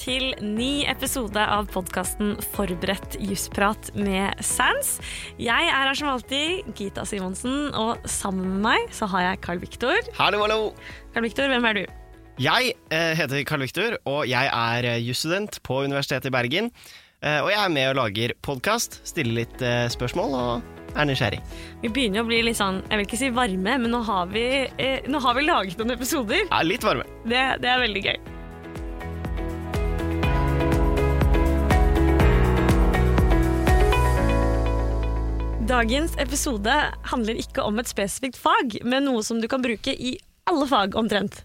til ny episode av podkasten Forberedt jusprat med Sans. Jeg er her som alltid Gita Simonsen, og sammen med meg så har jeg Carl Viktor. Hallo, hallo! Carl Viktor, hvem er du? Jeg eh, heter Carl Viktor, og jeg er eh, jusstudent på Universitetet i Bergen. Eh, og jeg er med og lager podkast, stiller litt spørsmål og er nysgjerrig. Vi begynner å bli litt sånn, jeg vil ikke si varme, men nå har vi, eh, nå har vi laget noen episoder. Ja, litt varme. Det, det er veldig gøy. Dagens episode handler ikke om et spesifikt fag, men noe som du kan bruke i alle fag omtrent.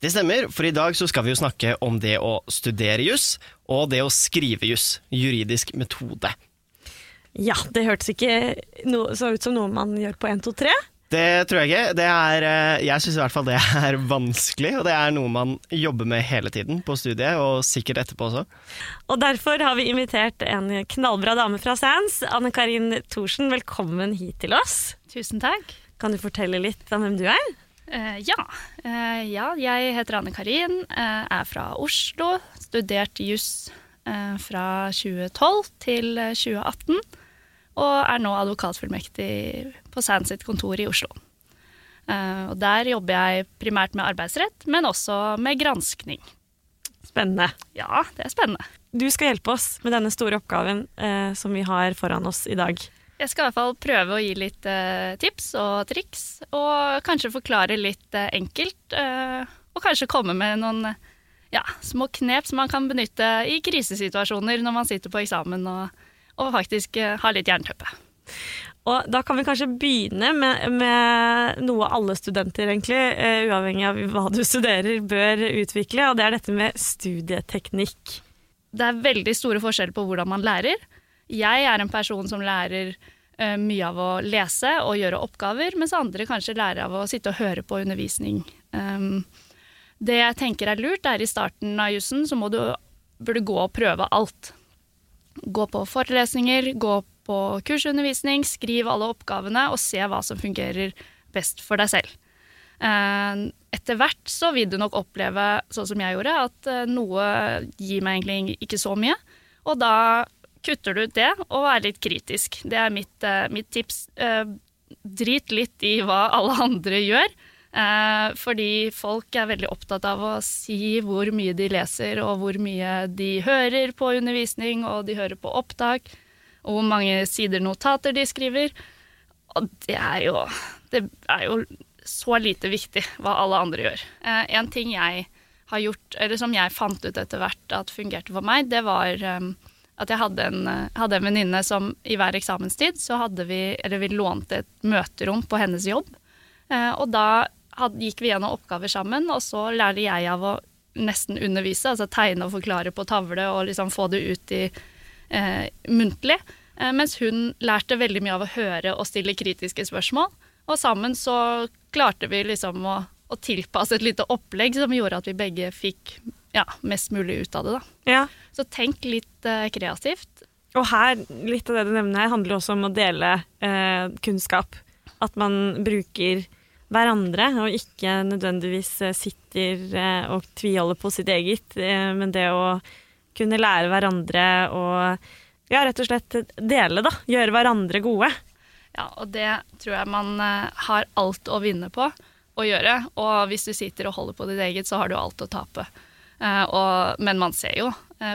Det stemmer, for i dag så skal vi jo snakke om det å studere juss, og det å skrive juss. Juridisk metode. Ja, det hørtes ikke no så ut som noe man gjør på 1, 2, 3. Det tror jeg ikke. Det er, eh, jeg syns i hvert fall det er vanskelig, og det er noe man jobber med hele tiden på studiet, og sikkert etterpå også. Og derfor har vi invitert en knallbra dame fra Sands, Anne Karin Thorsen. Velkommen hit til oss. Tusen takk. Kan du fortelle litt om hvem du er? Uh, ja. Uh, ja, jeg heter Anne Karin, uh, er fra Oslo. Studert juss eh, fra 2012 til eh, 2018. Og er nå advokatfullmektig på Sand sitt kontor i Oslo. Eh, og der jobber jeg primært med arbeidsrett, men også med granskning. Spennende. Ja, det er spennende. Du skal hjelpe oss med denne store oppgaven eh, som vi har foran oss i dag. Jeg skal i hvert fall prøve å gi litt eh, tips og triks, og kanskje forklare litt eh, enkelt. eh, og kanskje komme med noen ja, små knep som man kan benytte i krisesituasjoner når man sitter på eksamen og, og faktisk ha litt jernteppe. Og da kan vi kanskje begynne med, med noe alle studenter, egentlig, uh, uavhengig av hva du studerer, bør utvikle, og det er dette med studieteknikk. Det er veldig store forskjeller på hvordan man lærer. Jeg er en person som lærer uh, mye av å lese og gjøre oppgaver, mens andre kanskje lærer av å sitte og høre på undervisning. Um, det jeg tenker er lurt, er i starten av jussen så må du, bør du gå og prøve alt. Gå på forelesninger, gå på kursundervisning, skriv alle oppgavene og se hva som fungerer best for deg selv. Eh, Etter hvert så vil du nok oppleve, sånn som jeg gjorde, at eh, noe gir meg egentlig ikke så mye. Og da kutter du ut det og er litt kritisk. Det er mitt, eh, mitt tips. Drit litt i hva alle andre gjør. Eh, fordi folk er veldig opptatt av å si hvor mye de leser, og hvor mye de hører på undervisning, og de hører på opptak, og hvor mange sider notater de skriver. Og det er jo, det er jo så lite viktig hva alle andre gjør. Eh, en ting jeg har gjort, eller som jeg fant ut etter hvert at fungerte for meg, det var eh, at jeg hadde en, hadde en venninne som i hver eksamenstid så hadde vi, eller vi lånte et møterom på hennes jobb. Og da gikk vi gjennom oppgaver sammen, og så lærte jeg av å nesten undervise, altså tegne og forklare på tavle og liksom få det ut i eh, muntlig. Eh, mens hun lærte veldig mye av å høre og stille kritiske spørsmål. Og sammen så klarte vi liksom å, å tilpasse et lite opplegg som gjorde at vi begge fikk ja, mest mulig ut av det. Da. Ja. Så tenk litt eh, kreativt. Og her, litt av det du nevner her, handler også om å dele eh, kunnskap. At man bruker hverandre, og ikke nødvendigvis eh, sitter eh, og tviholder på sitt eget, eh, men det å kunne lære hverandre og ja, rett og slett dele, da. Gjøre hverandre gode. Ja, og det tror jeg man har alt å vinne på å gjøre. Og hvis du sitter og holder på ditt eget, så har du alt å tape. Eh, og, men man ser jo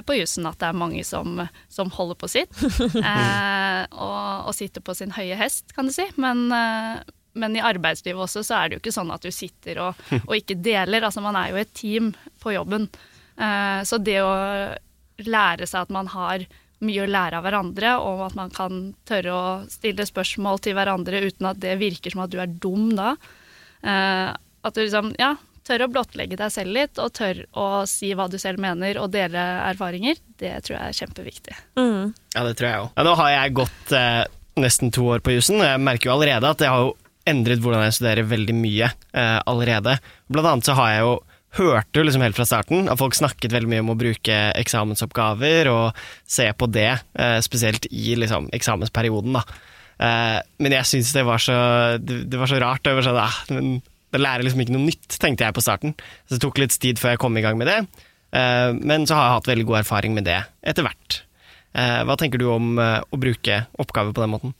på jussen at det er mange som, som holder på sitt. eh, og, og sitter på sin høye hest, kan du si. Men, men i arbeidslivet også så er det jo ikke sånn at du sitter og, og ikke deler. Altså man er jo et team på jobben. Eh, så det å lære seg at man har mye å lære av hverandre, og at man kan tørre å stille spørsmål til hverandre uten at det virker som at du er dum da. Eh, at du liksom, ja, tør å blottlegge deg selv litt, og tør å si hva du selv mener, og dele erfaringer, det tror jeg er kjempeviktig. Mm. Ja, det tror jeg òg. Ja, nå har jeg gått eh, nesten to år på jussen, og jeg merker jo allerede at jeg har jo endret hvordan jeg studerer veldig mye eh, allerede. Blant annet så har jeg jo hørte jo liksom helt fra starten at folk snakket veldig mye om å bruke eksamensoppgaver og se på det, eh, spesielt i liksom eksamensperioden, da. Eh, men jeg syns det, var så- det, det var så rart. Det var sånn, ah, men det lærer liksom ikke noe nytt, tenkte jeg på starten. Så det tok litt tid før jeg kom i gang med det. Eh, men så har jeg hatt veldig god erfaring med det etter hvert. Eh, hva tenker du om eh, å bruke oppgaver på den måten?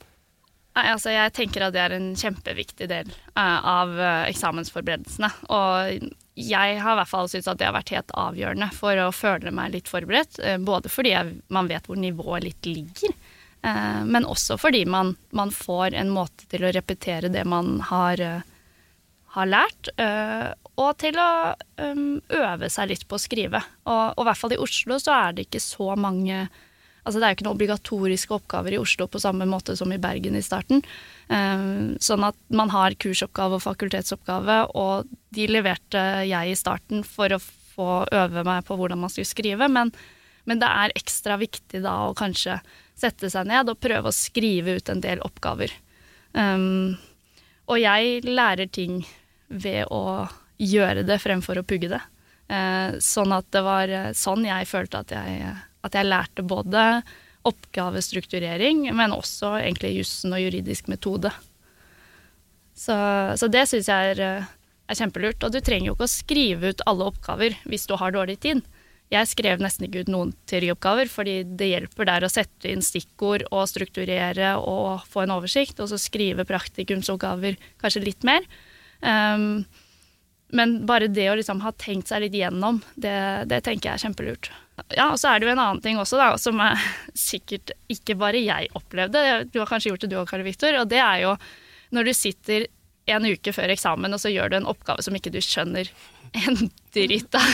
Nei, altså jeg tenker at det er en kjempeviktig del uh, av uh, eksamensforberedelsene. Og jeg har i hvert fall syntes at det har vært helt avgjørende for å føle meg litt forberedt. Uh, både fordi man vet hvor nivået litt ligger, men også fordi man, man, får en måte til å repetere det man har, har lært. og til å øve seg litt på å skrive. Og, og, i hvert fall i Oslo så er det ikke så mange Altså det er jo ikke noen obligatoriske oppgaver i Oslo på samme måte som i Bergen i starten. Ehm, sånn at man har kursoppgave og fakultetsoppgave, og de leverte jeg i starten for å få øve meg på hvordan man skulle skrive, men, men det er ekstra viktig da å kanskje sette seg ned og prøve å skrive ut en del oppgaver. Um, og jeg lærer ting ved å gjøre det fremfor å pugge det. Uh, sånn at det var sånn jeg følte at jeg at jeg lærte både oppgavestrukturering, men også egentlig jussen og juridisk metode. Så, så det syns jeg er, er, kjempelurt. Og du trenger jo ikke å skrive ut alle oppgaver hvis du har dårlig tid. Jeg skrev nesten ikke ut noen teorioppgaver, fordi det hjelper der å sette inn stikkord og strukturere og få en oversikt, og så skrive praktikumsoppgaver kanskje litt mer. Um, men bare det å liksom ha tenkt seg litt gjennom, det, det tenker jeg er kjempelurt. Ja, og så er det jo en annen ting også, da, som er sikkert ikke bare jeg opplevde. Du har kanskje gjort det du òg, Karl Viktor. Og det er jo når du sitter en uke før eksamen, og så gjør du en oppgave som ikke du skjønner en dritt av.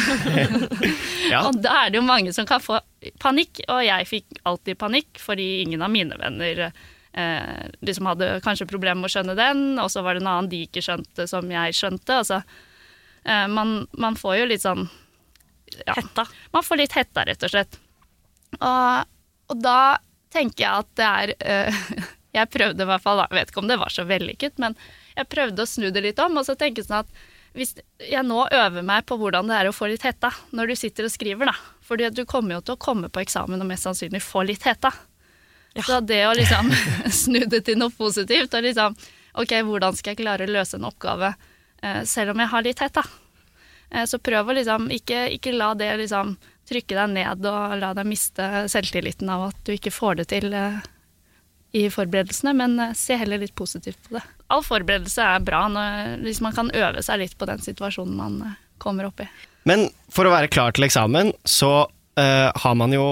ja. Og da er det jo mange som kan få panikk, og jeg fikk alltid panikk fordi ingen av mine venner eh, liksom hadde kanskje problemer med å skjønne den, og så var det en annen de ikke skjønte som jeg skjønte. Altså, Eh, man, man, får jo litt sånn ja, Hetta. Man får litt hetta, rett og slett. Og, og da tenker jeg at det er uh, Jeg prøvde i hvert fall, jeg vet ikke om det var så vellykket, men jeg prøvde å snu det litt om, og så tenker jeg sånn at hvis jeg nå øver meg på hvordan det er å få litt hetta når du sitter og skriver, da. Fordi du kommer jo til å komme på eksamen og mest sannsynlig få litt hetta. Ja. Så det å liksom snu det til noe positivt og liksom Ok, hvordan skal jeg klare å løse en oppgave Eh, selv om jeg har litt hett, da. Eh, så prøv å liksom ikke, ikke la det liksom trykke deg ned og la deg miste selvtilliten av at du ikke får det til eh, i forberedelsene, men se heller litt positivt på det. All forberedelse er bra når, hvis man kan øve seg litt på den situasjonen man kommer opp i. Men for å være klar til eksamen, så uh, har man jo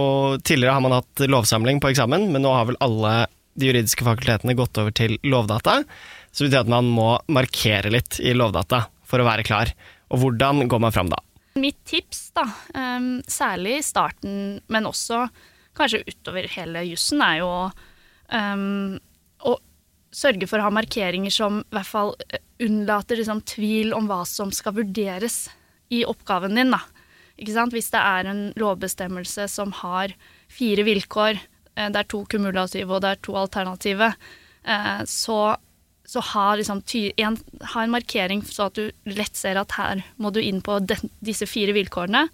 Tidligere har man hatt lovsamling på eksamen, men nå har vel alle de juridiske fakultetene gått over til Lovdata. Så det betyr at man må markere litt i Lovdata for å være klar. Og hvordan går man fram da? Mitt tips, da, um, særlig i starten, men også kanskje utover hele jussen, er jo um, å sørge for å ha markeringer som i hvert fall eh, unnlater liksom, tvil om hva som skal vurderes i oppgaven din. Da. Hvis det er en lovbestemmelse som har fire vilkår, eh, det er to kumulative og det er to alternative, eh, så så ha, liksom en, ha, en, markering så at du lett ser at her må du inn på de, disse fire vilkårene,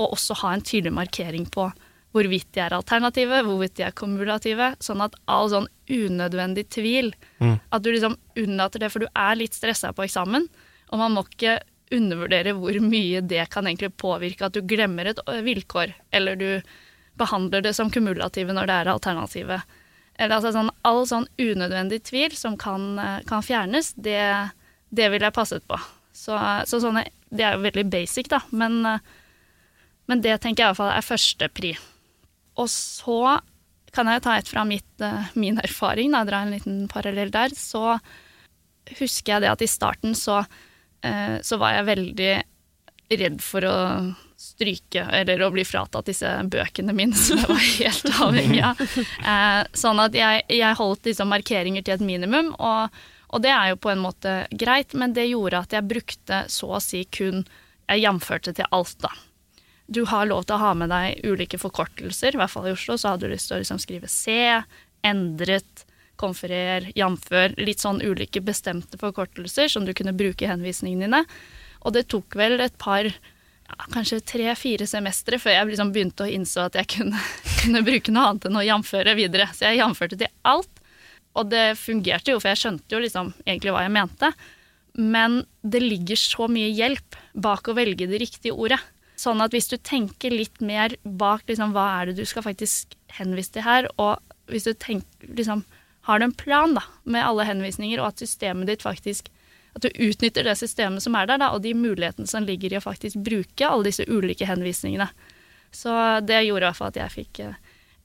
og også ha en tydelig markering på hvorvidt de er alternative, hvorvidt de er kumulative, sånn at all sånn unødvendig tvil mm. At du liksom unnlater det, for du er litt stressa på eksamen, og man må ikke undervurdere hvor mye det kan egentlig påvirke at du glemmer et vilkår, eller du behandler det som kumulative når det er alternative. Eller altså sånn, all sånn unødvendig tvil som kan, eh, kan fjernes, det, det vil jeg passet på. Så, så, sånne Det er jo veldig basic, da, men, eh, men det tenker jeg i hvert fall er første pri. Og så kan jeg ta et fra mitt, eh, min erfaring, da, dra en liten parallell der. Så husker jeg det at i starten så, så var jeg veldig redd for å stryke eller å bli fratatt disse bøkene mine som jeg var helt avhengig av. Eh, sånn at jeg, jeg holdt liksom markeringer til et minimum, og, og, det er jo på en måte greit, men det gjorde at jeg brukte så å si kun Jeg jamførte til alt, da. Du har lov til å ha med deg ulike forkortelser, i hvert fall i Oslo, så hadde du lyst til å liksom skrive C, endret, konferer, jamfør, litt sånn ulike bestemte forkortelser som du kunne bruke i henvisningene dine. Og det tok vel et par kanskje tre-fire semestre før jeg liksom begynte å innse at jeg kunne, kunne, bruke noe annet enn å jamføre videre. Så jeg jamførte til alt. Og det fungerte jo, for jeg skjønte jo liksom egentlig hva jeg mente. Men det ligger så mye hjelp bak å velge det riktige ordet. Sånn at hvis du tenker litt mer bak liksom, hva er det du skal faktisk henvise til her, og hvis du tenker, liksom, har du en plan da, med alle henvisninger, og at systemet ditt faktisk At du utnytter det systemet som er der, da, og de mulighetene som ligger i å faktisk bruke alle disse ulike henvisningene. Så det gjorde i hvert fall at jeg fikk eh,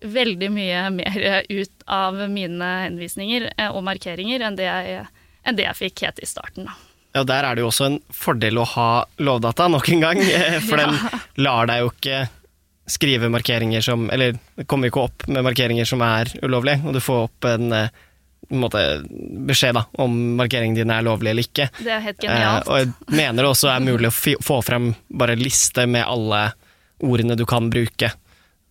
veldig mye mer ut av mine henvisninger eh, og markeringer enn det jeg, enn det jeg fikk helt i starten. da. Ja, Der er det jo også en fordel å ha Lovdata nok en gang, eh, for Ja. den lar deg jo ikke skrive markeringer som Eller kommer ikke opp med markeringer som er ulovlige, og du får opp en måte, beskjed da, om markeringene dine er lovlige eller ikke. Det er helt Eh, genialt. og jeg mener det også er mulig å få frem bare liste med alle ordene du kan bruke.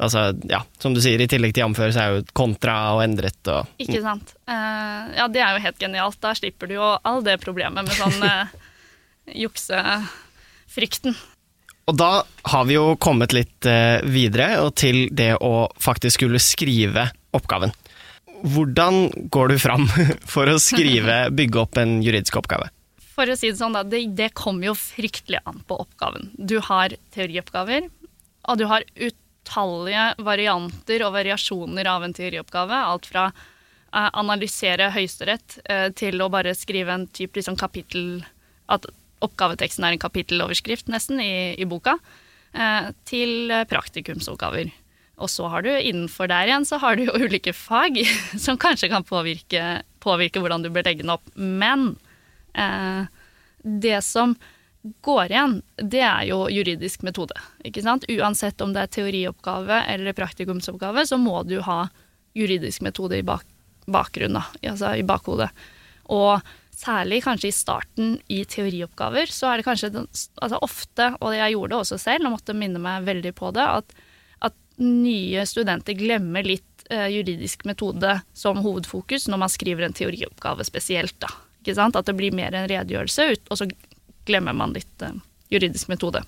Altså, ja, som du sier, i tillegg til jamfør, så er jo kontra og endret og Ikke sant. Eh, ja, det er jo helt genialt. Da slipper du jo all det problemet med sånn uh, juksefrykten. Og da har vi jo kommet litt eh, videre og til det å faktisk skulle skrive oppgaven. Hvordan går du fram for å skrive, bygge opp en juridisk oppgave? For å si det sånn, det, det kommer jo fryktelig an på oppgaven. Du har teorioppgaver, og du har utallige varianter og variasjoner av en teorioppgave. Alt fra eh, analysere Høyesterett eh, til å bare skrive en type liksom, kapittel At oppgaveteksten er en kapitteloverskrift, nesten, i, i boka. Eh, til praktikumsoppgaver. Og så har du innenfor der igjen så har du jo ulike fag som kanskje kan påvirke, påvirke hvordan du bør legge den opp. Men eh, det som går igjen, det er jo juridisk metode. Ikke sant? Uansett om det er teorioppgave eller praktikumsoppgave, så må du ha juridisk metode i bak, bakgrunnen, altså i bakhodet. Og særlig kanskje i starten i teorioppgaver, så er det kanskje altså ofte, og jeg gjorde det også selv, og måtte minne meg veldig på det, at nye studenter glemmer litt eh, juridisk metode som hovedfokus når man skriver en teorioppgave spesielt. Da. Ikke sant? At det blir mer en redegjørelse, ut, og så glemmer man litt eh, juridisk metode.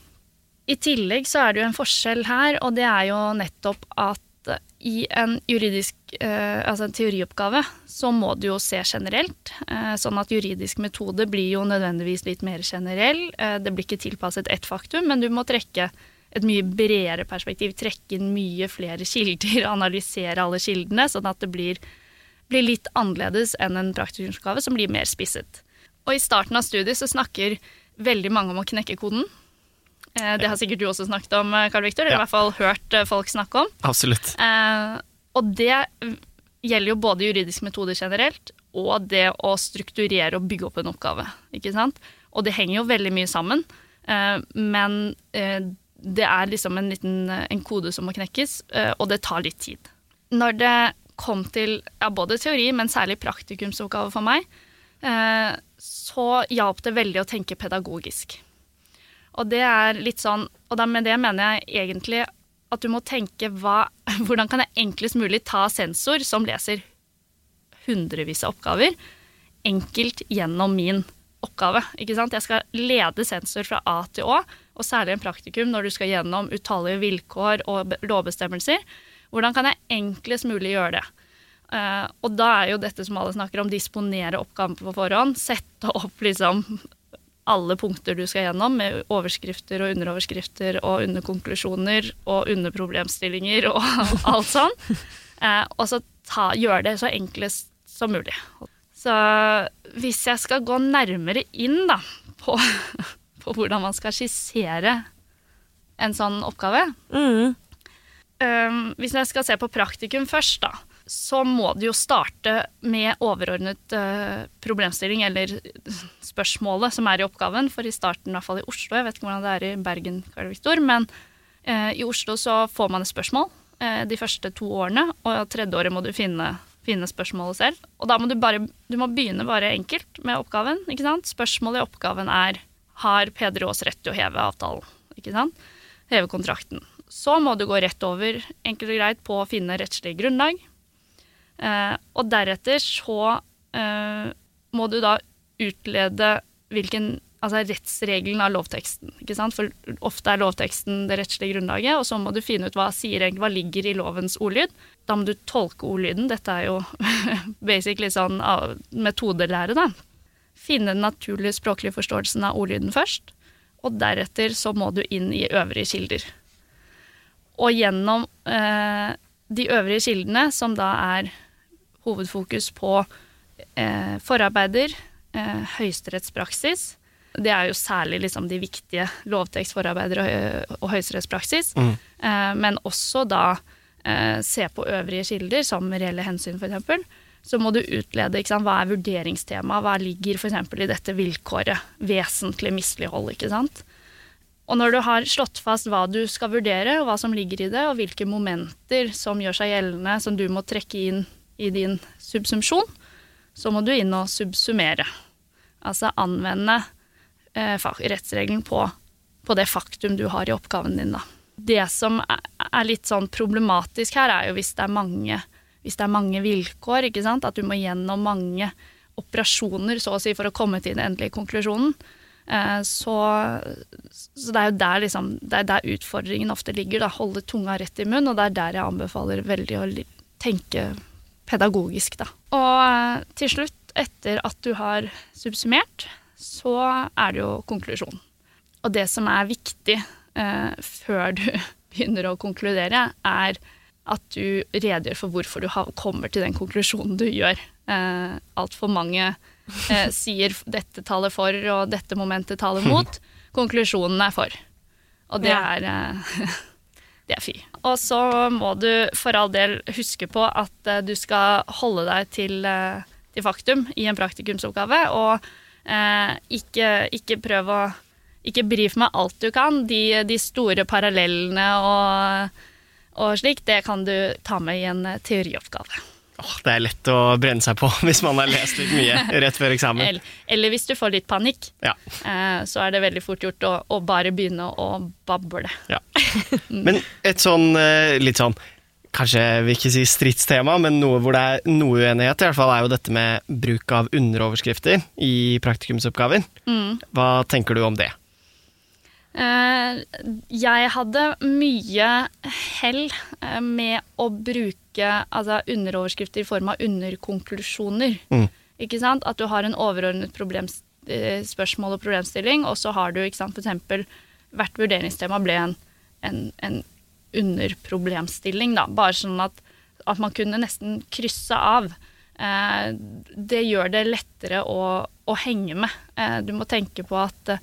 I tillegg så er det jo en forskjell her, og det er jo nettopp at eh, i en juridisk, altså en teorioppgave, så må du jo se generelt. Sånn at juridisk metode blir jo nødvendigvis litt mer generell. Det blir ikke tilpasset ett faktum, men du må trekke et mye bredere perspektiv. Trekke inn mye flere kilder, analysere alle kildene, sånn at det blir, blir litt annerledes enn en praktikumsoppgave som blir mer spisset. Og i starten av studiet så snakker veldig mange om å knekke koden. Eh, det har sikkert du også snakket om, Karl Viktor, eller Ja. i hvert fall hørt eh, folk snakke om. Absolutt. Eh, og det gjelder jo både juridisk metode generelt, og det å strukturere og bygge opp en oppgave. Ikke sant? Og det henger jo veldig mye sammen, eh, men eh, det er liksom en liten eh, en kode som må knekkes, eh, og det tar litt tid. Når det kom til ja, både teori, men særlig praktikumsoppgave for meg, eh, så hjalp det veldig å tenke pedagogisk. Og det er litt sånn, og med det mener jeg egentlig at du må tenke hva, hvordan kan jeg enklest mulig ta sensor som leser hundrevis av oppgaver, enkelt gjennom min oppgave. Ikke sant? Jeg skal lede sensor fra A til Å, og særlig en praktikum når du skal gjennom utallige vilkår og lovbestemmelser. Hvordan kan jeg enklest mulig gjøre det? Uh, og da er jo dette som alle snakker om, disponere oppgaven på forhånd. Sette opp liksom alle punkter du skal gjennom, med overskrifter og underoverskrifter og underkonklusjoner og underproblemstillinger og alt sånn. Uh, og så ta, gjøre det så enklest som mulig. Så hvis jeg skal gå nærmere inn da, på, på hvordan man skal skissere en sånn oppgave Mm. um, Hvis jeg skal se på praktikum først, da, så må du jo starte med overordnet uh, problemstilling, eller spørsmålet som er i oppgaven. For i starten, i hvert fall i Oslo, jeg vet ikke hvordan det er i Bergen, Karl Viktor, men uh, i Oslo så får man et spørsmål uh, de første to årene, og tredje året må du finne, finne spørsmålet selv. Og da må du bare du må begynne bare enkelt med oppgaven. ikke sant? Spørsmålet i oppgaven er har Peder Aas rett til å heve avtalen? ikke sant? Heve kontrakten. Så må du gå rett over enkelt og greit på å finne rettslig grunnlag. Eh, og deretter så eh, må du da utlede hvilken altså rettsregelen av lovteksten. ikke sant? For ofte er lovteksten det rettslige grunnlaget, og så må du finne ut hva, sier, egentlig- hva ligger i lovens ordlyd. Da må du tolke ordlyden. Dette er jo basically sånn metodelære, da. Finne den naturlige språklige forståelsen av ordlyden først. og deretter så må du inn i øvrige kilder. Og gjennom eh, de øvrige kildene, som da er hovedfokus på eh, forarbeider, eh, høyesterettspraksis Det er jo særlig liksom, de viktige lovtekstforarbeider og, og høyesterettspraksis. Mm. Eh, men også da eh, se på øvrige kilder, som reelle hensyn, f.eks. Så må du utlede sant, hva er vurderingstema, hva ligger f.eks. i dette vilkåret. Vesentlig mislighold, ikke sant. Og når du har slått fast hva du skal vurdere, og hva som ligger i det, og hvilke momenter som gjør seg gjeldende, som du må trekke inn i din subsumsjon, så må du inn og subsumere. Altså anvende eh, rettsregelen på, på, det faktum du har i oppgaven din, da. Det som er litt sånn problematisk her, er jo hvis det er mange, hvis det er mange vilkår, ikke sant. At du må gjennom mange operasjoner, så å si, for å komme til den endelige konklusjonen. Eh, så, så, det er jo der, liksom, det er der utfordringen ofte ligger. Da. Holde tunga rett i munnen, og det er der jeg anbefaler veldig å tenke pedagogisk. Da. Og eh, til slutt, etter at du har subsumert, så er det jo konklusjon. Og det som er viktig eh, før du begynner å konkludere, er at du redegjør for hvorfor du kommer til den konklusjonen du gjør. Eh, Altfor mange eh, sier 'dette taler for', og 'dette momentet taler mot'. Konklusjonen er for. Og det er eh, Det er fy. Og så må du for all del huske på at eh, du skal holde deg til, eh, til faktum i en praktikumsoppgave, og eh, ikke, ikke prøv å Ikke brif med alt du kan. De, de store parallellene og, og slik, det kan du ta med i en teorioppgave. Oh, det er lett å brenne seg på hvis man har lest litt mye rett før eksamen. Eller, eller hvis du får litt panikk, ja. eh, så er det veldig fort gjort å, å bare begynne å bable. Ja. Men et sånn eh, litt sånn Kanskje vil ikke si stridstema, men noe hvor det er noe uenighet, i hvert fall er jo dette med bruk av underoverskrifter i praktikumsoppgaver. Mm. Hva tenker du om det? Eh, jeg hadde mye hell eh, med å bruke altså, underoverskrifter i form av underkonklusjoner. Mm. Ikke sant? At du har en overordnet eh, spørsmål og problemstilling, og så har du ikke sant, for eksempel hvert vurderingstema ble en, en, en underproblemstilling. Da. Bare sånn at, at, man kunne nesten krysse av. Eh, det gjør det lettere å, å henge med. Eh, du må tenke på at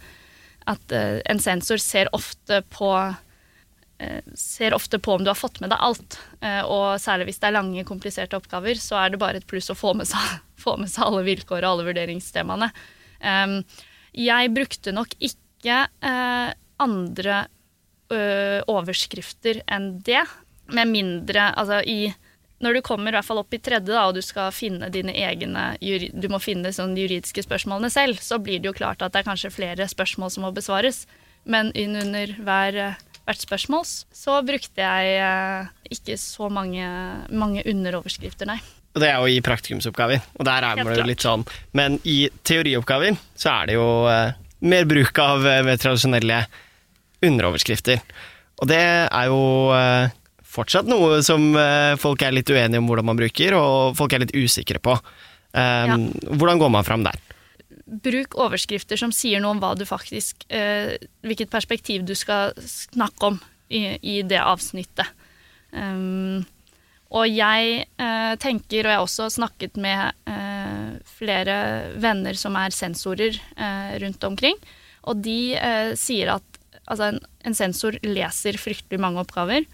at uh, en sensor ser ofte på uh, ser ofte på om du har fått med deg alt. Uh, og særlig hvis det er lange, kompliserte oppgaver, så er det bare et pluss å få med seg, få med seg alle vilkår og alle vurderingstemaene. Jeg brukte nok ikke andre overskrifter enn det, med mindre Altså i når du kommer i hvert fall opp i tredje da, og du skal finne dine egne du må finne sånn juridiske spørsmålene selv, så blir det jo klart at det er kanskje flere spørsmål som må besvares. Men under hver, hvert spørsmål så brukte jeg eh, ikke så mange, mange underoverskrifter, nei. Og det er jo i praktikumsoppgaver, og der er det jo litt sånn. Men i teorioppgaver så er det jo eh, mer bruk av eh, mer tradisjonelle underoverskrifter. Og det er jo eh, fortsatt noe som eh, folk er litt uenige om hvordan man bruker, og folk er litt usikre på. Um, ja. Hvordan går man fram der? Bruk overskrifter som sier noe om hva du faktisk uh, Hvilket perspektiv du skal snakke om i, i det avsnittet. Um, og jeg uh, tenker, og jeg har også snakket med uh, flere venner som er sensorer rundt omkring, og de sier at altså, en, en sensor leser fryktelig mange oppgaver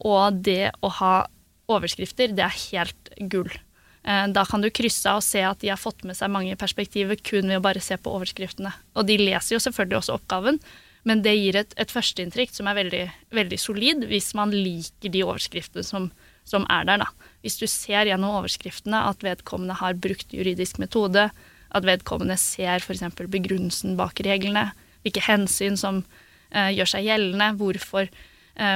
og det å ha overskrifter, det er helt gull. Eh, da kan du krysse av og se at de har fått med seg mange perspektiver kun ved å bare se på overskriftene. Og de leser jo selvfølgelig også oppgaven, men det gir et, et førsteinntrykk som er veldig, veldig, solid, hvis man liker de overskriftene som, som, er der. Da. Hvis du ser gjennom overskriftene at vedkommende har brukt juridisk metode, at vedkommende ser f.eks. begrunnelsen bak reglene, hvilke hensyn som eh, gjør seg gjeldende, hvorfor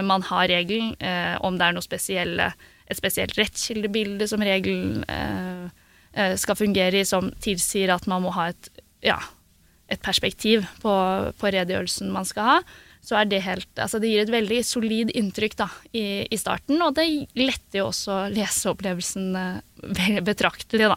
man har regelen, eh, om det er noe spesielle, et spesielt rettskildebilde som regelen eh, skal fungere i, som tilsier at man må ha et, ja, et perspektiv på, på, redegjørelsen man skal ha, så er det helt Altså det gir et veldig solid inntrykk da, i, i starten, og det letter jo også leseopplevelsen betraktelig, da.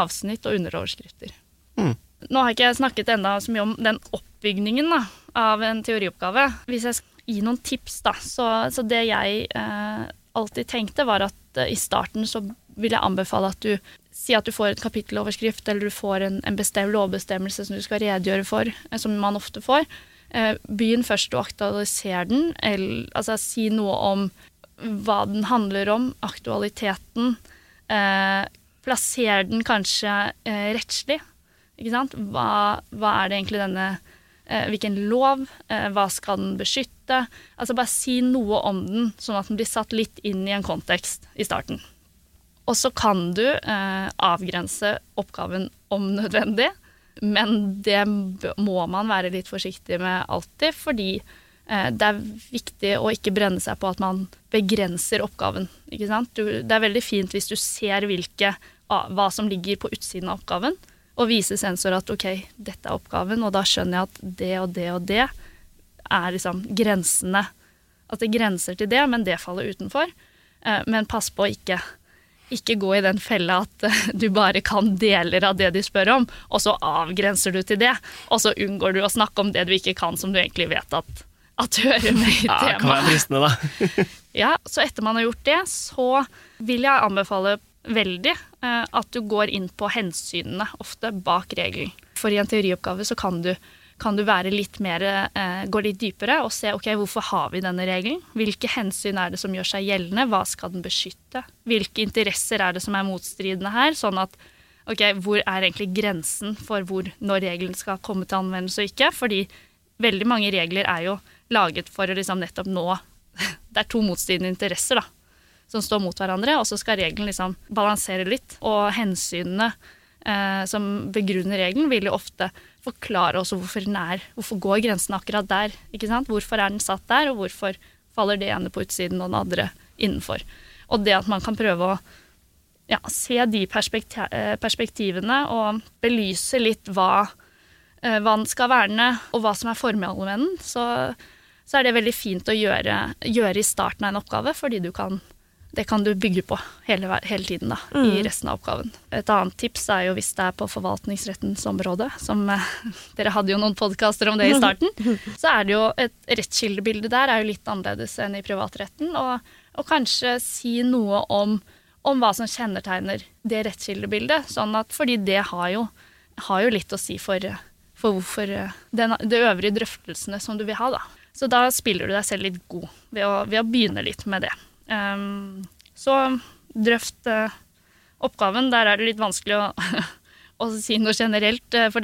Avsnitt og underoverskrifter. Mm. Nå har ikke jeg snakket enda så mye om den oppbygningen, da. av en teorioppgave. Hvis jeg gi noen tips, da, så, så det jeg eh, alltid tenkte, var at eh, i starten så vil jeg anbefale at du Si at du får en kapitteloverskrift, eller du får en, en bestemt lovbestemmelse som du skal redegjøre for, eh, som man ofte får. Eh, begynn først å aktualisere den, eller altså si noe om hva den handler om, aktualiteten. Eh, plasser den kanskje eh, rettslig. Ikke sant? Hva, hva, er det egentlig denne Hvilken lov? Eh, hva skal den beskytte? Altså bare si noe om den, sånn at den blir satt litt inn i en kontekst i starten. Og så kan du eh, avgrense oppgaven om nødvendig, men det må man være litt forsiktig med alltid, fordi eh, det er viktig å ikke brenne seg på at man begrenser oppgaven. Ikke sant? Det er veldig fint hvis du ser hvilke, hva som ligger på utsiden av oppgaven, og vise sensor at ok, dette er oppgaven, og da skjønner jeg at det og det og det er liksom grensene. At det grenser til det, men det faller utenfor. Eh, men pass på å ikke ikke gå i den fella at eh, du bare kan deler av det de spør om, og så avgrenser du til det, og så unngår du å snakke om det du ikke kan, som du egentlig vet at, at hører med i temaet. Ja, kan være fristende, da. ja, så etter man har gjort det, så vil jeg anbefale veldig eh, at du går inn på hensynene, ofte bak regelen. For i en teorioppgave så kan du kan du være litt mer, eh, gå litt dypere og se ok, hvorfor har vi denne regelen. Hvilke hensyn er det som gjør seg gjeldende, hva skal den beskytte? Hvilke interesser er det som er motstridende her? Sånn at ok, hvor er egentlig grensen for hvor, når regelen skal komme til anvendelse og ikke? Fordi veldig mange regler er jo laget for å liksom nettopp nå Det er to motstridende interesser da, som står mot hverandre, og så skal regelen liksom balansere litt. Og hensynene eh, som begrunner regelen, vil jo ofte forklare også hvorfor den er Hvorfor går grensen akkurat der? ikke sant? Hvorfor er den satt der, og hvorfor faller det ene på utsiden og den andre innenfor? Og det at man kan prøve å ja, se de eh, perspektivene og belyse litt hva, eh, den skal verne, og hva som er formålet med den, så, så, er det veldig fint å gjøre, gjøre i starten av en oppgave, fordi du kan det kan du bygge på hele, hele tiden da, mm. i resten av oppgaven. Et annet tips er jo hvis det er på forvaltningsrettens område, som eh, Dere hadde jo noen podkaster om det i starten. Så er det jo et rettskildebilde der er jo litt annerledes enn i privatretten. Og, og kanskje si noe om, om, hva som kjennetegner det rettskildebildet. Sånn at, fordi det har jo, har jo litt å si for, for hvorfor eh, den, de øvrige drøftelsene som du vil ha. da. Så da spiller du deg selv litt god ved å, ved å begynne litt med det. Um, så drøft uh, oppgaven. Der er det litt vanskelig å, å si noe generelt, uh, for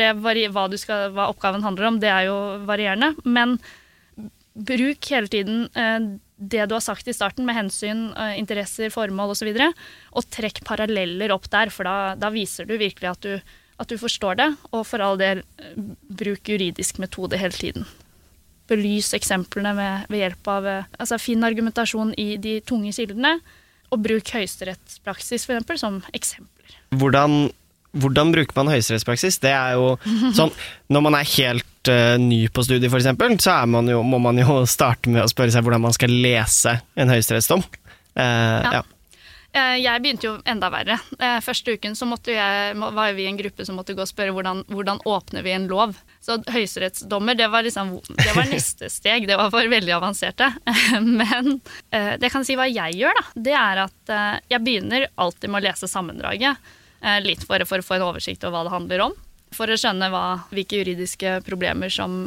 hva, skal, hva, oppgaven handler om, det er jo varierende. Men bruk hele tiden uh, det du har sagt i starten, med hensyn, interesser, formål osv., og, så og trekk paralleller opp der, for da, da viser du virkelig at du, at du forstår det. Og for all del, bruk juridisk metode hele tiden belyse eksemplene med, ved hjelp av eh, altså Finn argumentasjon i de tunge kildene, og bruk høyesterettspraksis for eksempel, som eksempler. Hvordan, hvordan bruker man høyesterettspraksis? Det er jo sånn Når man er helt uh, ny på studiet, f.eks., så man jo, må man jo starte med å spørre seg hvordan man skal lese en høyesterettsdom. Uh, ja. ja. Eh, jeg begynte jo enda verre. Eh, første uken så jeg, var vi en gruppe som måtte gå og spørre hvordan, hvordan åpner vi en lov. Så høyesterettsdommer, det var liksom det var neste steg. Det var for veldig avanserte. Men eh, det kan si hva jeg gjør, da. Det er at jeg begynner alltid med å lese sammendraget. Litt for, for å få en oversikt over hva det handler om. For å skjønne hva, hvilke juridiske problemer som,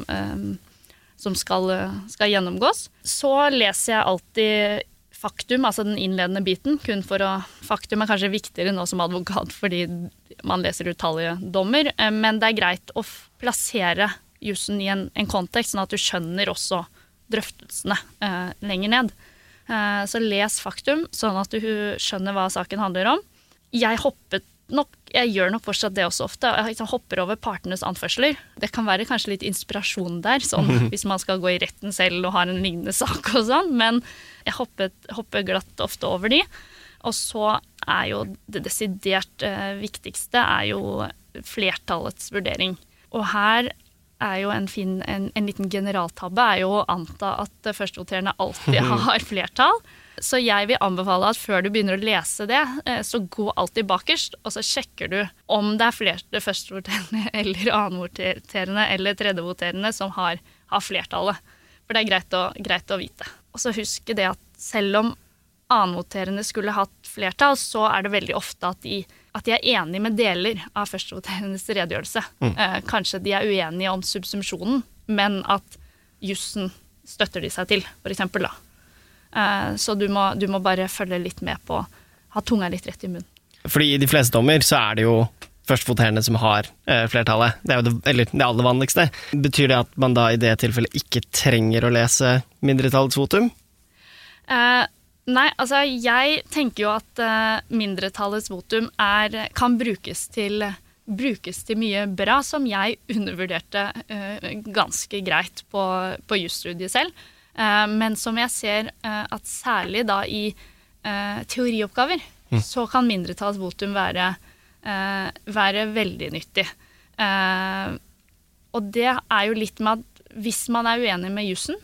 som skal, skal gjennomgås. Så leser jeg alltid faktum, altså den innledende biten, kun for å Faktum er kanskje viktigere nå som advokat fordi man leser utallige dommer, eh, men det er greit å plassere jussen i en, en, kontekst, sånn at du skjønner også drøftelsene eh, lenger ned. Eh, så les faktum, sånn at du skjønner hva saken handler om. Jeg hoppet nok, jeg gjør nok fortsatt det også ofte. Jeg liksom hopper over partenes anførsler. Det kan være kanskje litt inspirasjon der, sånn, hvis man skal gå i retten selv og har en lignende sak og sånn, men jeg hopper, hopper glatt ofte over de. Og så er jo det desidert eh, viktigste er jo flertallets vurdering. Og her er jo en, fin, en, en liten generaltabbe er jo å anta at førstevoterende alltid har flertall. Så jeg vil anbefale at før du begynner å lese det, eh, så gå alltid bakerst, og så sjekker du om det er flere førstevoterende eller annenvoterende eller tredjevoterende som har, har flertallet. For det er greit å, greit å vite. Og så husk det at selv om annenvoterende skulle hatt flertall, så er det veldig ofte at de, at de er enige med deler av førstevoterendes redegjørelse. Mm. Eh, kanskje de er uenige om subsumpsjonen, men at jussen støtter de seg til, f.eks. da. Eh, så du må, du må, bare følge litt med på Ha tunga litt rett i munnen. Fordi i de fleste dommer så er det jo førstevoterende som har eh, flertallet. Det er jo det, eller det aller vanligste. Betyr det at man da i det tilfellet ikke trenger å lese mindretallets votum? Eh, Nei, altså jeg tenker jo at uh, mindretallets votum er, kan brukes til, brukes til, mye bra, som jeg undervurderte ganske greit på, på jusstudiet selv. Uh, men som jeg ser at særlig da i teorioppgaver, mm. så kan mindretallsvotum være, være veldig nyttig. og det er jo litt med at hvis man er uenig med jussen,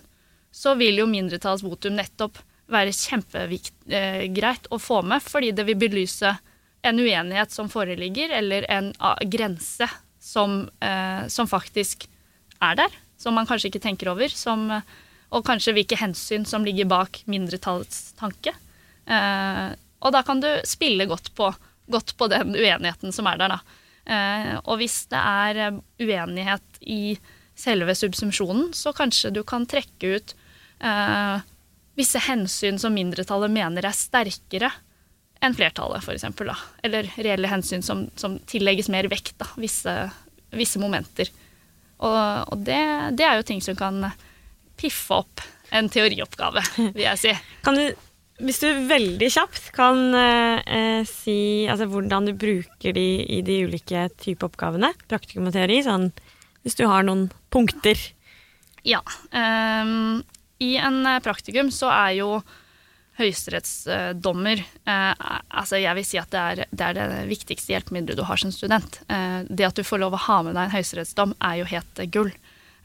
så vil jo mindretallsvotum nettopp være kjempegreit å få med, fordi det vil belyse en uenighet som foreligger, eller en grense som, eh, som, faktisk er der, som man kanskje ikke tenker over, som, og kanskje hvilke hensyn som ligger bak mindretallets tanke. Eh, og da kan du spille godt på, godt på den uenigheten som er der, da. Eh, og hvis det er uenighet i selve subsumpsjonen, så kanskje du kan trekke ut eh, visse hensyn som mindretallet mener er sterkere enn flertallet, f.eks. Eller reelle hensyn som, som, tillegges mer vekt, da, visse, visse momenter. Og, og det, det, er jo ting som kan piffe opp en teorioppgave, vil jeg si. Kan du, hvis du veldig kjapt kan eh, si altså, hvordan du bruker de i de ulike type oppgavene, praktikum og teori, sånn, hvis du har noen punkter? Ja. Um, i en eh, praktikum så er jo høyesterettsdommer eh, altså Jeg vil si at det er, det er, det viktigste hjelpemiddelet du har som student. Eh, det at du får lov å ha med deg en høyesterettsdom, er jo helt eh, gull.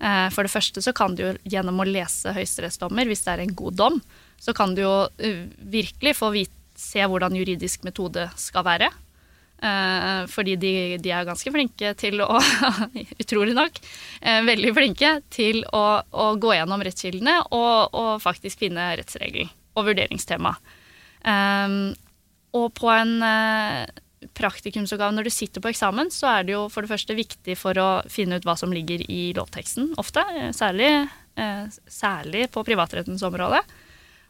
Eh, for det første så kan du jo gjennom å lese høyesterettsdommer, hvis det er en god dom, så kan du jo uh, virkelig få vite, se hvordan juridisk metode skal være. Uh, fordi de, de, er ganske flinke til å Utrolig nok. Veldig flinke til å, å gå gjennom rettskildene og, og, faktisk finne rettsregelen og vurderingstema. Og på en praktikumsoppgave når du sitter på eksamen, så er det jo for det første viktig for å finne ut hva som ligger i lovteksten, ofte. Særlig, særlig på privatrettens område.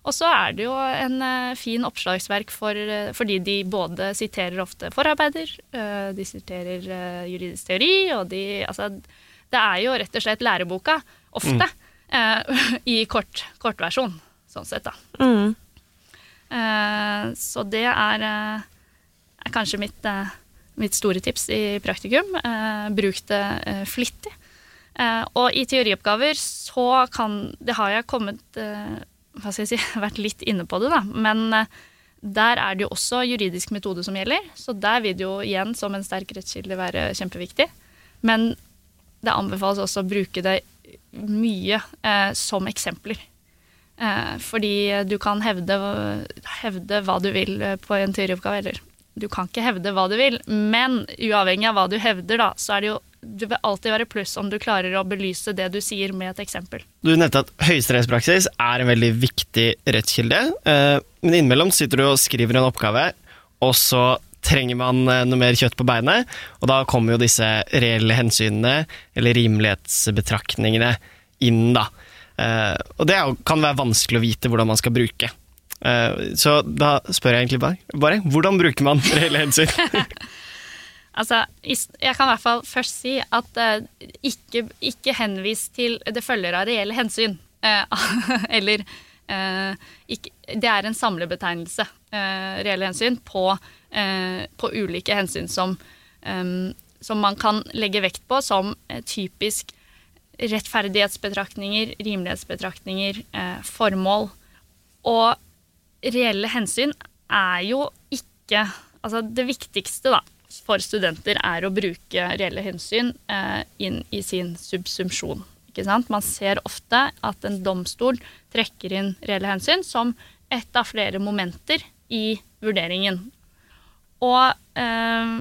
Og så er det jo en uh, fin oppslagsverk for, fordi de både siterer ofte forarbeider, de siterer juridisk teori, og de Altså, det er jo rett og slett læreboka, ofte, mm. i kort, kortversjon, sånn sett, da. Mm. så det er, er kanskje mitt, mitt, store tips i praktikum. bruk det flittig. og i teorioppgaver så kan Det har jeg kommet hva skal jeg si, vært litt inne på det, da. Men eh, der er det jo også juridisk metode som gjelder. Så der vil det jo igjen som en sterk rettskilde være kjempeviktig. Men det anbefales også å bruke det mye eh, som eksempler. Eh, fordi du kan hevde, hevde, hva du vil eh, på en teorioppgave, eller du kan ikke hevde hva du vil, men uavhengig av hva du hevder, da, så er det jo det vil alltid være pluss om du klarer å belyse det du sier med et eksempel. Du nevnte at høyesterettspraksis er en veldig viktig rettskilde. Eh, men innimellom sitter du og skriver en oppgave, og så trenger man eh, noe mer kjøtt på beinet. Og da kommer jo disse reelle hensynene, eller rimelighetsbetraktningene, inn, da. Eh, og det kan være vanskelig å vite hvordan man skal bruke. Så da spør jeg egentlig bare, bare hvordan bruker man reelle hensyn? Altså, jeg kan i hvert fall først si at uh, ikke, ikke, henvis til det følger av reelle hensyn. Uh, eller ikke, Det er en samlebetegnelse, reelle hensyn, på, på, ulike hensyn som, som man kan legge vekt på som typisk rettferdighetsbetraktninger, rimelighetsbetraktninger, formål. Og reelle hensyn er jo ikke Altså, det viktigste, da, for studenter er å bruke reelle hensyn eh, inn i sin subsumpsjon. Man ser ofte at en domstol trekker inn reelle hensyn som ett av flere momenter i vurderingen. Og eh,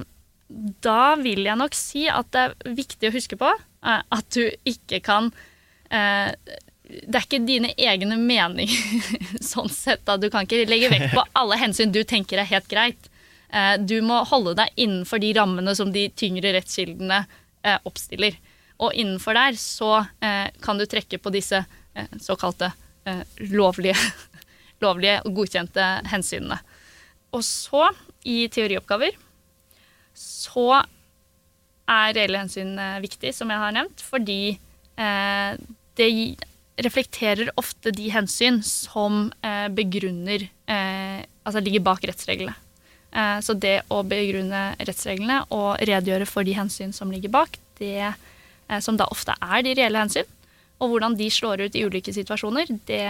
da vil jeg nok si at det er viktig å huske på eh, at du ikke kan eh, Det er ikke dine egne meninger sånn sett. da. Du kan ikke legge vekt på alle hensyn du tenker er helt greit. Eh, du må holde deg innenfor de rammene som de tyngre rettskildene eh, oppstiller. Og innenfor der så eh, kan du trekke på disse såkalte lovlige, lovlige og godkjente hensynene. Og så, i teorioppgaver, så er reelle hensyn viktig, som jeg har nevnt, fordi det reflekterer ofte de hensyn som eh, begrunner eh, Altså ligger bak rettsreglene. Eh, så det å begrunne rettsreglene og redegjøre for de hensyn som ligger bak, det som da ofte er de reelle hensyn, og hvordan de slår ut i ulike situasjoner, det,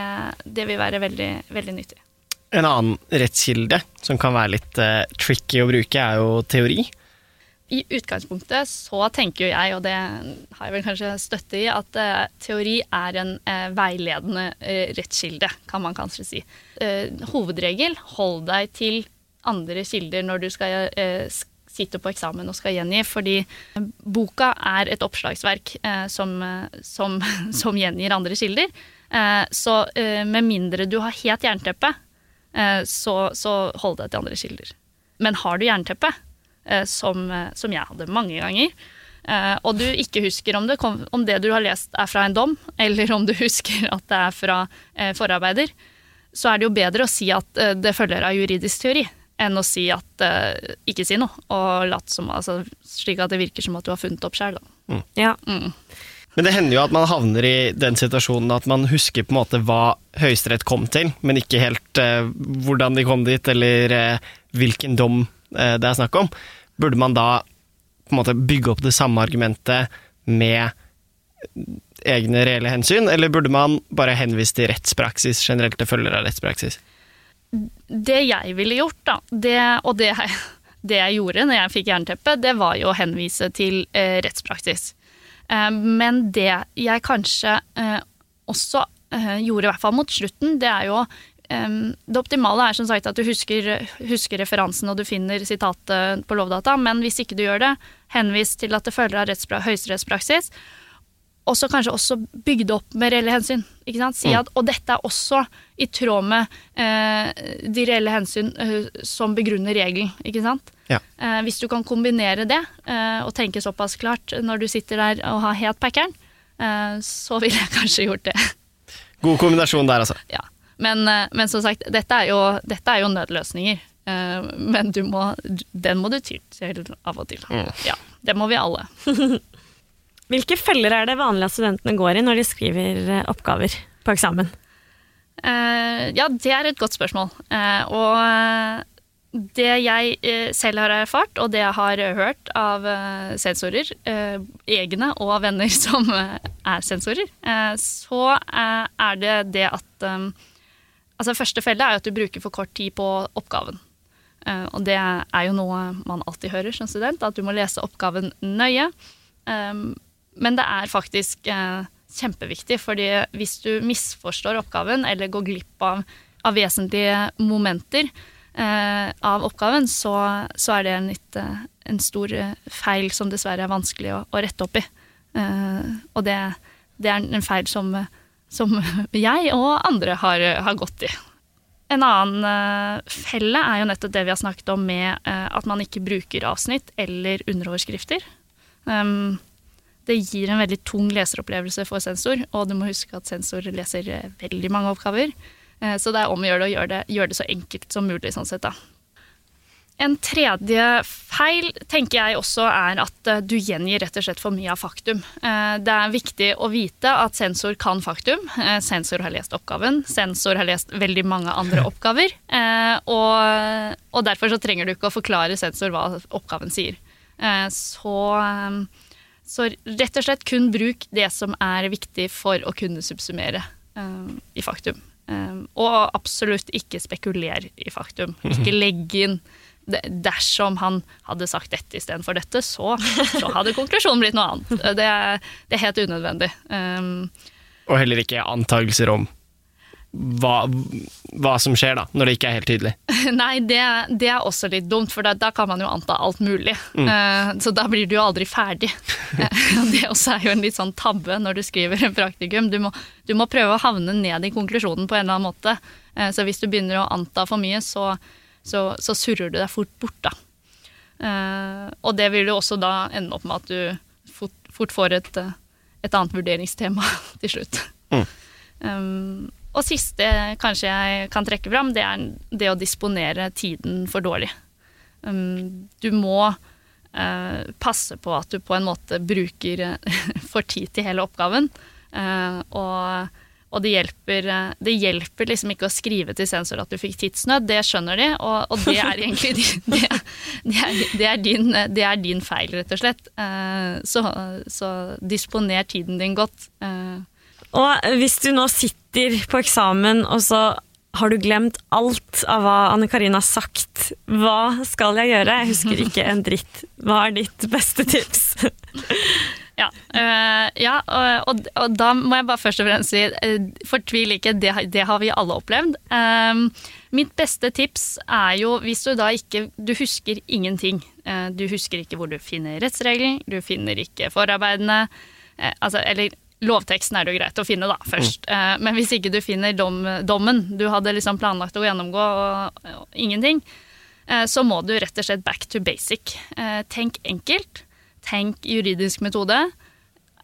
det vil være veldig, veldig nyttig. En annen rettskilde som kan være litt tricky å bruke, er jo teori. I utgangspunktet så tenker jo jeg, og det har jeg vel kanskje støtte i, at uh, teori er en uh, veiledende uh, rettskilde, kan man kanskje si. Hovedregel, hold deg til andre kilder når du skal sitte på eksamen og skal gjengi, fordi boka er et oppslagsverk som, som, som gjengir andre kilder. Så med mindre du har helt jernteppe, så, så hold deg til andre kilder. Men har du jernteppe, som, eh, som jeg hadde mange ganger, eh, og du ikke husker om det, om det du har lest er fra en dom, eller om du husker at det er fra eh, forarbeider, så er det jo bedre å si at eh, det følger av juridisk teori, enn å si at eh, ikke si noe, og latt som, altså, slik at det virker som at du har funnet opp sjøl. Ja. Mm. Men det hender jo at man havner i den situasjonen at man husker på en måte hva Høyesterett kom til, men ikke helt eh, hvordan de kom dit, eller eh, hvilken dom eh, det er snakk om. Burde man da på en måte bygge opp det samme argumentet med egne reelle hensyn, eller burde man bare henvise til rettspraksis generelt til følger av rettspraksis? Det jeg ville gjort, da, det, og det, det jeg gjorde når jeg fikk jernteppe, det var jo å henvise til eh, rettspraksis. Eh, men det jeg kanskje eh, også eh, gjorde, i hvert fall mot slutten, det er jo eh, Det optimale er som sagt at du husker, husker referansen og du finner sitatet på Lovdata, men hvis ikke du gjør det, henvis til at det følger av rettspra- høyesterettspraksis. Og så kanskje også bygge det opp med reelle hensyn. Ikke sant? Si at, og dette er også i tråd med eh, de reelle hensyn eh, som begrunner regelen. Ikke sant? Ja. Eh, hvis du kan kombinere det eh, og tenke såpass klart når du sitter der og har het packeren, eh, så ville jeg kanskje gjort det. God kombinasjon der, altså. ja. Men, eh, men som sagt, dette er jo, dette er jo nødløsninger. Eh, men du må, den må du ty til av og til. Mm. Ja, det må vi alle. Hvilke feller er det vanlig at studentene går i når de skriver eh, oppgaver på eksamen? Eh, ja, det er et godt spørsmål. Eh, og det jeg selv har erfart, og det jeg har hørt av sensorer, egne og venner som er sensorer, så er det det at Altså, første felle er at du bruker for kort tid på oppgaven. Eh, og det er jo noe man alltid hører som student, at du må lese oppgaven nøye. Eh, men det er faktisk eh, kjempeviktig, fordi hvis du misforstår oppgaven eller går glipp av, av vesentlige momenter eh, av oppgaven, så, så er det en, litt, en stor feil som dessverre er vanskelig å, å rette opp i. Og det, det er en feil som, som jeg og andre har, har gått i. En annen eh, felle er jo nettopp det vi har snakket om med eh, at man ikke bruker avsnitt eller underoverskrifter. Um, det gir en veldig tung leseropplevelse for sensor, og du må huske at sensor leser eh, veldig mange oppgaver. Så det er om å gjøre det å gjøre det, gjøre det så enkelt som mulig. sånn sett da. En tredje feil tenker jeg også er at eh, du gjengir rett og slett for mye av faktum. Eh, Det er viktig å vite at sensor kan faktum. Eh, Sensor har lest oppgaven. Sensor har lest veldig mange andre oppgaver. Og, og derfor så trenger du ikke å forklare sensor hva oppgaven sier. Så, så rett og slett kun bruk det som er viktig for å kunne subsumere eh, i faktum. Og absolutt ikke spekuler i faktum. Ikke legge inn Dersom han hadde sagt dette istedenfor dette, så, så hadde konklusjonen blitt noe annet. Det er, det er helt unødvendig. Um, Og heller ikke antagelser om hva, hva som skjer, da, når det ikke er helt tydelig. Nei, det, det er også litt dumt, for da, da kan man jo anta alt mulig. Eh, så da blir du jo aldri ferdig. Eh, det også er jo en litt sånn tabbe når du skriver en praktikum. Du må, du må prøve å havne ned i konklusjonen på en eller annen måte. Uh, så hvis du begynner å anta for mye, så, så, så surrer du deg fort bort, da. Eh, og det vil jo også da ende opp med at du fort, fort får et, eh, et annet vurderingstema til slutt. Mm. Um, og siste kanskje jeg kan trekke fram, det er det å disponere tiden for dårlig. Um, du må uh, passe på at du på en måte bruker for tid til hele oppgaven. Uh, og, og det hjelper, eh, det hjelper liksom ikke å skrive til sensor at du fikk tidsnød, det skjønner de, og, og det er egentlig din, det, er, det, er din, det er din feil, rett og slett. Eh, så, så disponer tiden din godt. Eh, Og hvis du nå sitter på eksamen, og så har du glemt alt av hva Anne Karin har sagt, hva skal jeg gjøre? Jeg husker ikke en dritt. Hva er ditt beste tips? Ja, øh, ja og, og, da må jeg bare først og fremst si øh, fortvil ikke, det, det har vi alle opplevd. Um, mitt beste tips er jo hvis du da ikke Du husker ingenting. Du husker ikke hvor du finner rettsregelen, du finner ikke forarbeidene. Altså, eller lovteksten er det jo greit å finne da, først. Mm. men hvis ikke du finner dom, dommen du hadde liksom planlagt å gjennomgå, og, og ingenting, så må du rett og slett back to basic. tenk enkelt. Tenk juridisk metode.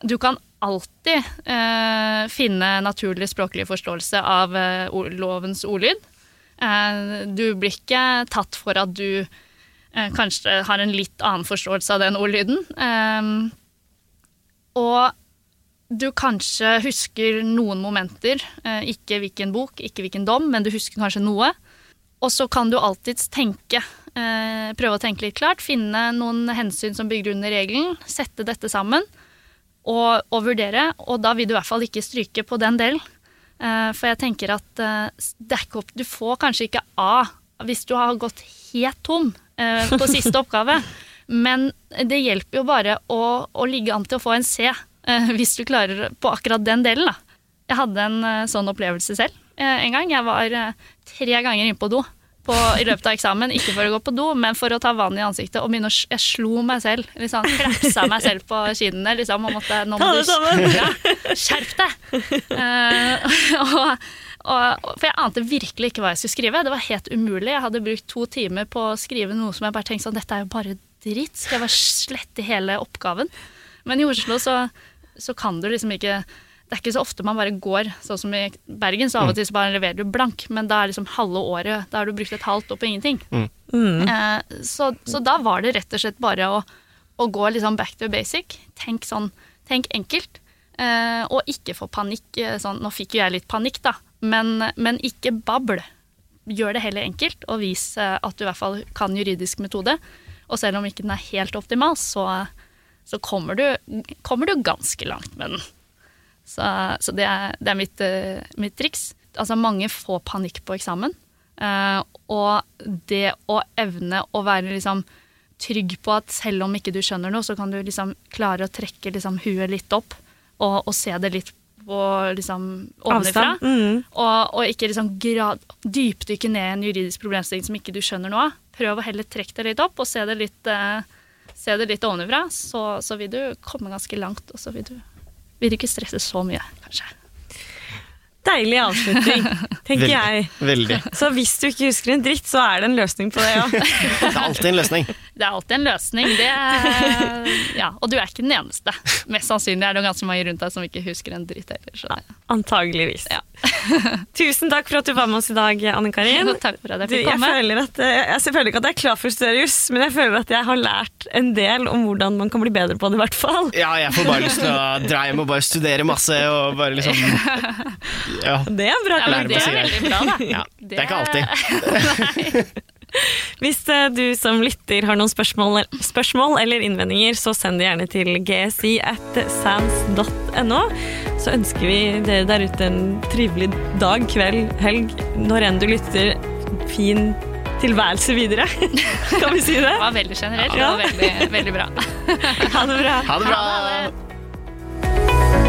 Du kan alltid eh, finne naturlig språklig forståelse av eh, lovens ordlyd. Eh, du blir ikke tatt for at du eh, kanskje har en litt annen forståelse av den ordlyden. Eh, og du kanskje husker noen momenter, eh, ikke hvilken bok, ikke hvilken dom, men du husker kanskje noe. Og så kan du alltids tenke, eh, prøve å tenke litt klart, finne noen hensyn som bygger under regelen, sette dette sammen og, og vurdere. Og da vil du i hvert fall ikke stryke på den delen. Eh, for jeg tenker at opp, du får kanskje ikke A hvis du har gått helt tom på siste oppgave. Men det hjelper jo bare å, å ligge an til å få en C hvis du klarer på akkurat den delen. Da. Jeg hadde en eh, sånn opplevelse selv eh, en gang. Jeg var eh, tre ganger inne på do på, i løpet av eksamen. Ikke for å gå på do, men for å ta vann i ansiktet og begynne å Jeg slo meg selv. Liksom, Klapsa meg selv på kinnene. Liksom, og måtte, nå må du skjerp deg! Uh, og, og, for jeg ante virkelig ikke hva jeg skulle skrive. Det var helt umulig. Jeg hadde brukt to timer på å skrive noe som jeg bare tenkte sånn Dette er jo bare dritt. Skal jeg bare slette hele oppgaven? Men i Oslo så, så kan du liksom ikke det er ikke så ofte man bare går sånn som i Bergen, så av og til så bare leverer du blank, men da er liksom halve året Da har du brukt et halvt år på ingenting. Mm. Eh, så, så da var det rett og slett bare å, å gå liksom back to basic. Tenk sånn, tenk enkelt. Eh, og ikke få panikk. eh, Sånn, nå fikk jo jeg litt panikk, da, men, men ikke babl. Gjør det heller enkelt, og vis eh, at du i hvert fall kan juridisk metode. Og selv om ikke den er helt optimal, så, så kommer, du, kommer du ganske langt med den. Så, så det er, det er mitt, eh, mitt triks. Altså, mange får panikk på eksamen. Uh, og det å evne å være liksom trygg på at selv om ikke du skjønner noe, så kan du liksom klare å trekke liksom huet litt opp og, og se det litt på liksom ovenfra. Mm. Og, og ikke liksom grad, dypdykke ned i en juridisk problemstilling som ikke du skjønner noe av. Prøv å heller trekke det litt opp og se det litt, eh, se det litt ovenfra, så, så vil du komme ganske langt, og så vil du, vil du ikke stresse så mye, kanskje. Deilig avslutning, tenker Veldig. jeg. Veldig. Så hvis du ikke husker en dritt, så er det en løsning på det, ja. Det er alltid en løsning. Det er alltid en løsning. Det er, ja, og du er ikke den eneste. Mest sannsynlig er det ganske mange rundt deg som ikke husker en dritt heller. Så det, Antageligvis. Ja. Tusen takk for at du var med oss i dag, Anne Karin. takk for at jeg Du, fikk jeg, komme. føler at, eh, jeg føler ikke at jeg er klar for å studere juss, men jeg føler at jeg har lært en del om hvordan man kan bli bedre på det, i hvert fall. Ja, jeg får bare lyst til å dra hjem og bare studere masse og bare liksom Ja. Det er bra. Ja, det er veldig bra, da. ja. Det er ikke alltid. Hvis eh, du som lytter har noen spørsmål, spørsmål eller innvendinger, så send det gjerne til gsi at sans.no. Så ønsker vi dere der ute en trivelig dag, kveld, helg, når enn du lytter. Fin tilværelse videre. kan vi si det? Det var veldig generelt. Ja. Det var veldig, veldig bra. Ha det bra. Ha det bra! Ha det.